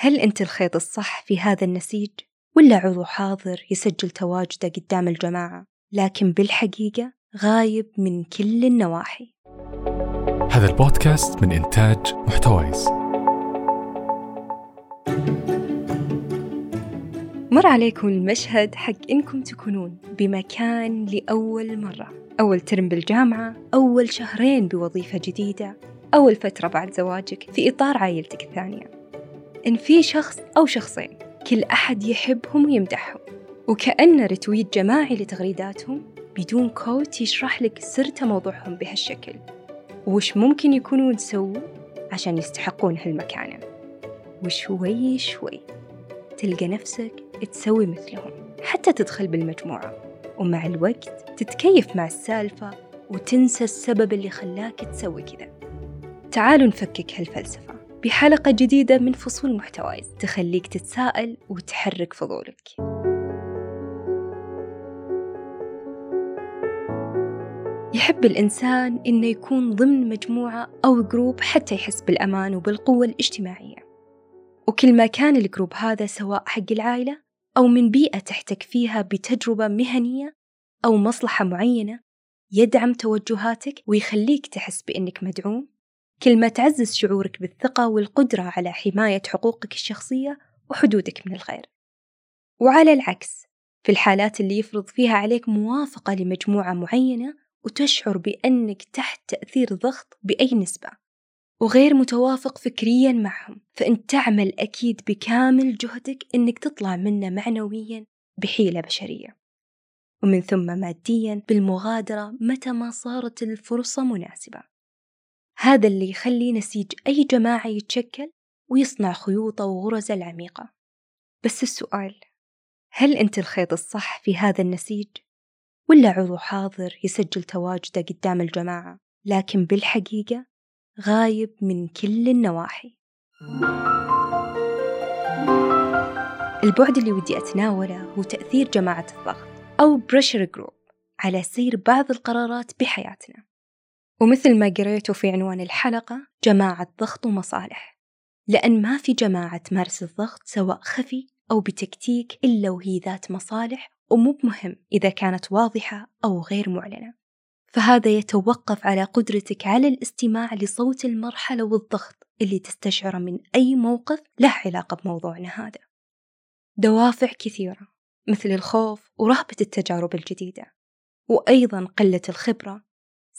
هل أنت الخيط الصح في هذا النسيج؟ ولا عضو حاضر يسجل تواجده قدام الجماعة؟ لكن بالحقيقة غايب من كل النواحي. هذا البودكاست من إنتاج محتويس. مر عليكم المشهد حق إنكم تكونون بمكان لأول مرة. أول ترم بالجامعة أول شهرين بوظيفة جديدة أول فترة بعد زواجك في إطار عائلتك الثانية. إن في شخص أو شخصين كل أحد يحبهم ويمدحهم. وكأنه رتويت جماعي لتغريداتهم بدون كوت يشرح لك سر موضوعهم بهالشكل. وش ممكن يكونون سووا عشان يستحقون هالمكانة؟ وشوي شوي تلقى نفسك تسوي مثلهم حتى تدخل بالمجموعة. ومع الوقت تتكيف مع السالفة وتنسى السبب اللي خلاك تسوي كذا. تعالوا نفكك هالفلسفة. بحلقة جديدة من فصول محتوايز. تخليك تتساءل وتحرك فضولك. يحب الإنسان إنه يكون ضمن مجموعة أو group حتى يحس بالأمان وبالقوة الاجتماعية. وكل ما كان ال group هذا سواء حق العائلة أو من بيئة تحتك فيها بتجربة مهنية أو مصلحة معينة يدعم توجهاتك ويخليك تحس بإنك مدعوم. كل ما تعزز شعورك بالثقة والقدرة على حماية حقوقك الشخصية وحدودك من الغير. وعلى العكس في الحالات اللي يفرض فيها عليك موافقة لمجموعة معينة وتشعر بأنك تحت تأثير ضغط بأي نسبة وغير متوافق فكريا معهم فأنت تعمل أكيد بكامل جهدك أنك تطلع منه معنويا بحيلة بشرية. ومن ثم ماديا بالمغادرة متى ما صارت الفرصة مناسبة. هذا اللي يخلي نسيج أي جماعة يتشكل ويصنع خيوطه وغرزه العميقة. بس السؤال هل أنت الخيط الصح في هذا النسيج؟ ولا عضو حاضر يسجل تواجده قدام الجماعة لكن بالحقيقة غايب من كل النواحي. البعد اللي ودي أتناوله هو تأثير جماعة الضغط أو pressure group على سير بعض القرارات بحياتنا. ومثل ما قريته في عنوان الحلقة جماعة ضغط ومصالح. لأن ما في جماعة تمارس الضغط سواء خفي أو بتكتيك إلا وهي ذات مصالح ومو بمهم إذا كانت واضحة أو غير معلنة. فهذا يتوقف على قدرتك على الاستماع لصوت المرحلة والضغط اللي تستشعره من أي موقف له علاقة بموضوعنا هذا. دوافع كثيرة مثل الخوف ورهبة التجارب الجديدة وأيضا قلة الخبرة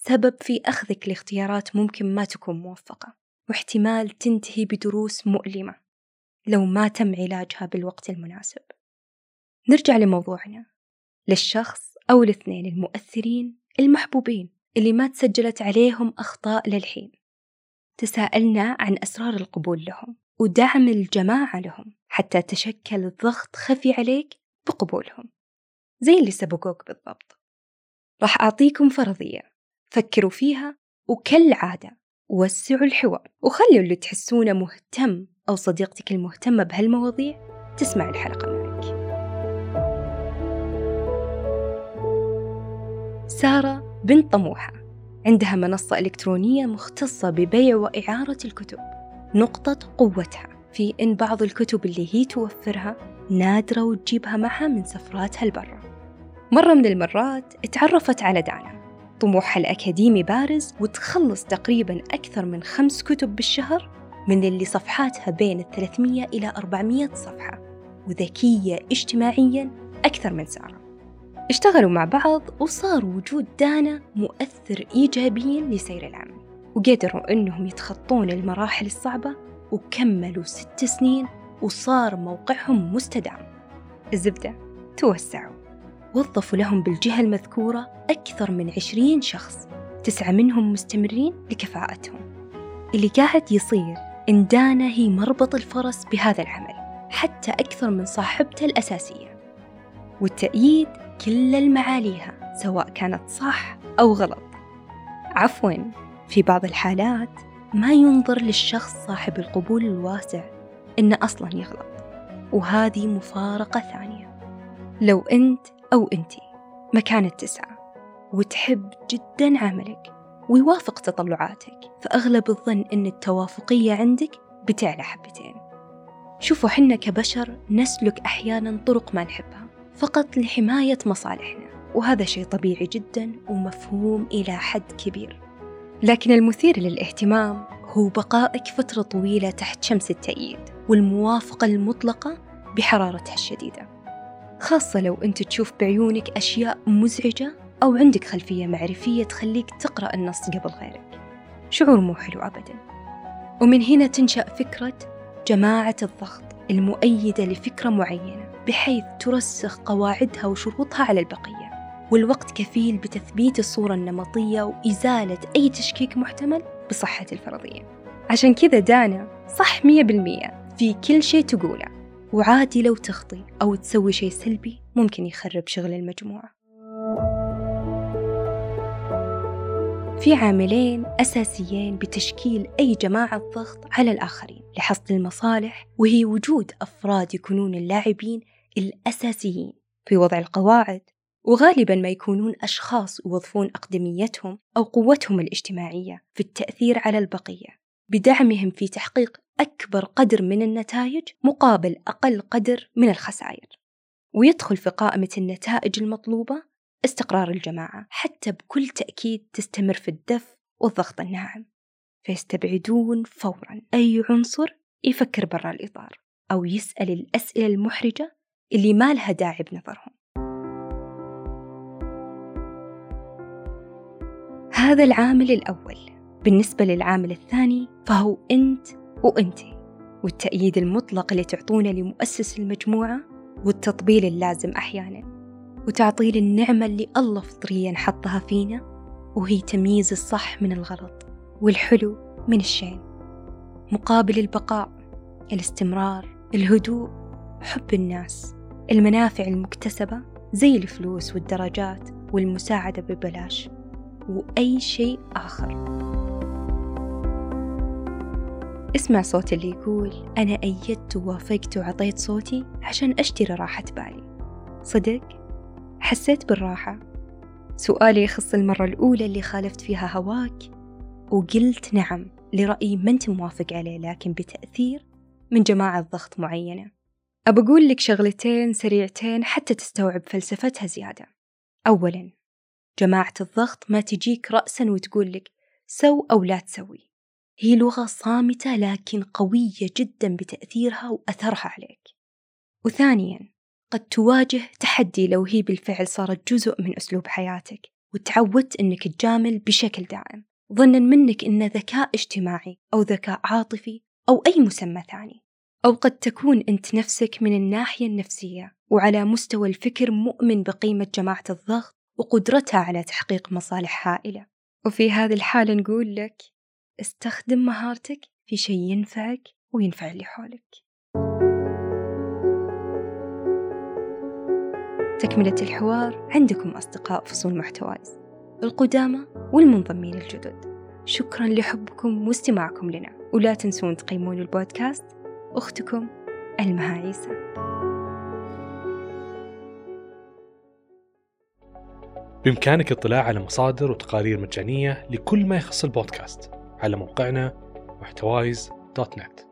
سبب في أخذك لاختيارات ممكن ما تكون موفقة واحتمال تنتهي بدروس مؤلمة لو ما تم علاجها بالوقت المناسب. نرجع لموضوعنا للشخص أو الاثنين المؤثرين المحبوبين اللي ما تسجلت عليهم أخطاء للحين. تساءلنا عن أسرار القبول لهم ودعم الجماعة لهم حتى تشكل الضغط خفي عليك بقبولهم. زي اللي سبقوك بالضبط. راح أعطيكم فرضية. فكروا فيها وكالعادة وسعوا الحوار. وخلوا اللي تحسونه مهتم أو صديقتك المهتمة بهالمواضيع تسمع الحلقة معك. سارة بنت طموحة. عندها منصة إلكترونية مختصة ببيع وإعارة الكتب. نقطة قوتها في إن بعض الكتب اللي هي توفرها نادرة وتجيبها معها من سفراتها لبرا. مرة من المرات اتعرفت على دانا. طموحها الأكاديمي بارز وتخلص تقريبا أكثر من خمس كتب بالشهر من اللي صفحاتها بين 300 إلى 400 صفحة وذكية اجتماعيا أكثر من سارة اشتغلوا مع بعض وصار وجود دانا مؤثر إيجابيا لسير العمل وقدروا أنهم يتخطون المراحل الصعبة وكملوا ست سنين وصار موقعهم مستدام. الزبدة توسعوا. وظفوا لهم بالجهة المذكورة أكثر من عشرين شخص. تسعة منهم مستمرين لكفاءتهم. اللي قاعد يصير إن دانا هي مربط الفرس بهذا العمل حتى أكثر من صاحبته الأساسية. والتأييد كل المعاليها سواء كانت صح أو غلط. عفوا في بعض الحالات ما ينظر للشخص صاحب القبول الواسع إنه أصلا يغلط. وهذه مفارقة ثانية. لو أنت أو أنتي مكان التسعة. وتحب جدا عملك ويوافق تطلعاتك فأغلب الظن أن التوافقية عندك بتعلى حبتين. شوفوا حنا كبشر نسلك أحيانا طرق ما نحبها فقط لحماية مصالحنا. وهذا شيء طبيعي جدا ومفهوم إلى حد كبير. لكن المثير للاهتمام هو بقائك فترة طويلة تحت شمس التأييد والموافقة المطلقة بحرارتها الشديدة. خاصة لو أنت تشوف بعيونك أشياء مزعجة أو عندك خلفية معرفية تخليك تقرأ النص قبل غيرك. شعور مو حلو أبدا. ومن هنا تنشأ فكرة جماعة الضغط المؤيدة لفكرة معينة بحيث ترسخ قواعدها وشروطها على البقية. والوقت كفيل بتثبيت الصورة النمطية وإزالة أي تشكيك محتمل بصحة الفرضية. عشان كذا دانا صح مية بالمية في كل شيء تقوله. وعادي لو تخطي أو تسوي شيء سلبي ممكن يخرب شغل المجموعة. في عاملين أساسيين بتشكيل أي جماعة ضغط على الآخرين لحصد المصالح وهي وجود أفراد يكونون اللاعبين الأساسيين في وضع القواعد وغالبا ما يكونون أشخاص يوظفون أقدميتهم أو قوتهم الاجتماعية في التأثير على البقية. بدعمهم في تحقيق أكبر قدر من النتائج مقابل أقل قدر من الخسائر. ويدخل في قائمة النتائج المطلوبة استقرار الجماعة حتى بكل تأكيد تستمر في الدف والضغط الناعم. فيستبعدون فورا أي عنصر يفكر برا الإطار أو يسأل الأسئلة المحرجة اللي ما لها داعي بنظرهم. هذا العامل الأول. بالنسبة للعامل الثاني فهو أنت وأنت والتأييد المطلق اللي تعطونه لمؤسس المجموعة والتطبيل اللازم أحيانا وتعطيل النعمة اللي الله فطريا حطها فينا وهي تمييز الصح من الغلط والحلو من الشين. مقابل البقاء الاستمرار الهدوء حب الناس المنافع المكتسبة زي الفلوس والدرجات والمساعدة ببلاش وأي شيء آخر. اسمع صوت اللي يقول أنا أيدت ووافقت وعطيت صوتي عشان أشتري راحة بالي. صدق؟ حسيت بالراحة؟ سؤالي يخص المرة الأولى اللي خالفت فيها هواك؟ وقلت نعم لرأي ما أنت موافق عليه لكن بتأثير من جماعة ضغط معينة. أبى أقول لك شغلتين سريعتين حتى تستوعب فلسفتها زيادة. أولا جماعة الضغط ما تجيك رأسا وتقول لك سو أو لا تسوي. هي لغة صامتة لكن قوية جدا بتأثيرها وأثرها عليك. وثانيا قد تواجه تحدي لو هي بالفعل صارت جزء من أسلوب حياتك وتعودت أنك تجامل بشكل دائم. ظنا منك أنه ذكاء اجتماعي أو ذكاء عاطفي أو أي مسمى ثاني. أو قد تكون أنت نفسك من الناحية النفسية وعلى مستوى الفكر مؤمن بقيمة جماعة الضغط وقدرتها على تحقيق مصالح هائلة. وفي هذه الحالة نقول لك استخدم مهارتك في شيء ينفعك وينفع اللي حولك. تكملة الحوار عندكم أصدقاء فصول محتوايز. القدامى والمنضمين الجدد شكرا لحبكم واستماعكم لنا. ولا تنسون تقيمون البودكاست. أختكم ألمها عيسى. بإمكانك الاطلاع على مصادر وتقارير مجانية لكل ما يخص البودكاست. على موقعنا محتوايز دوت نت.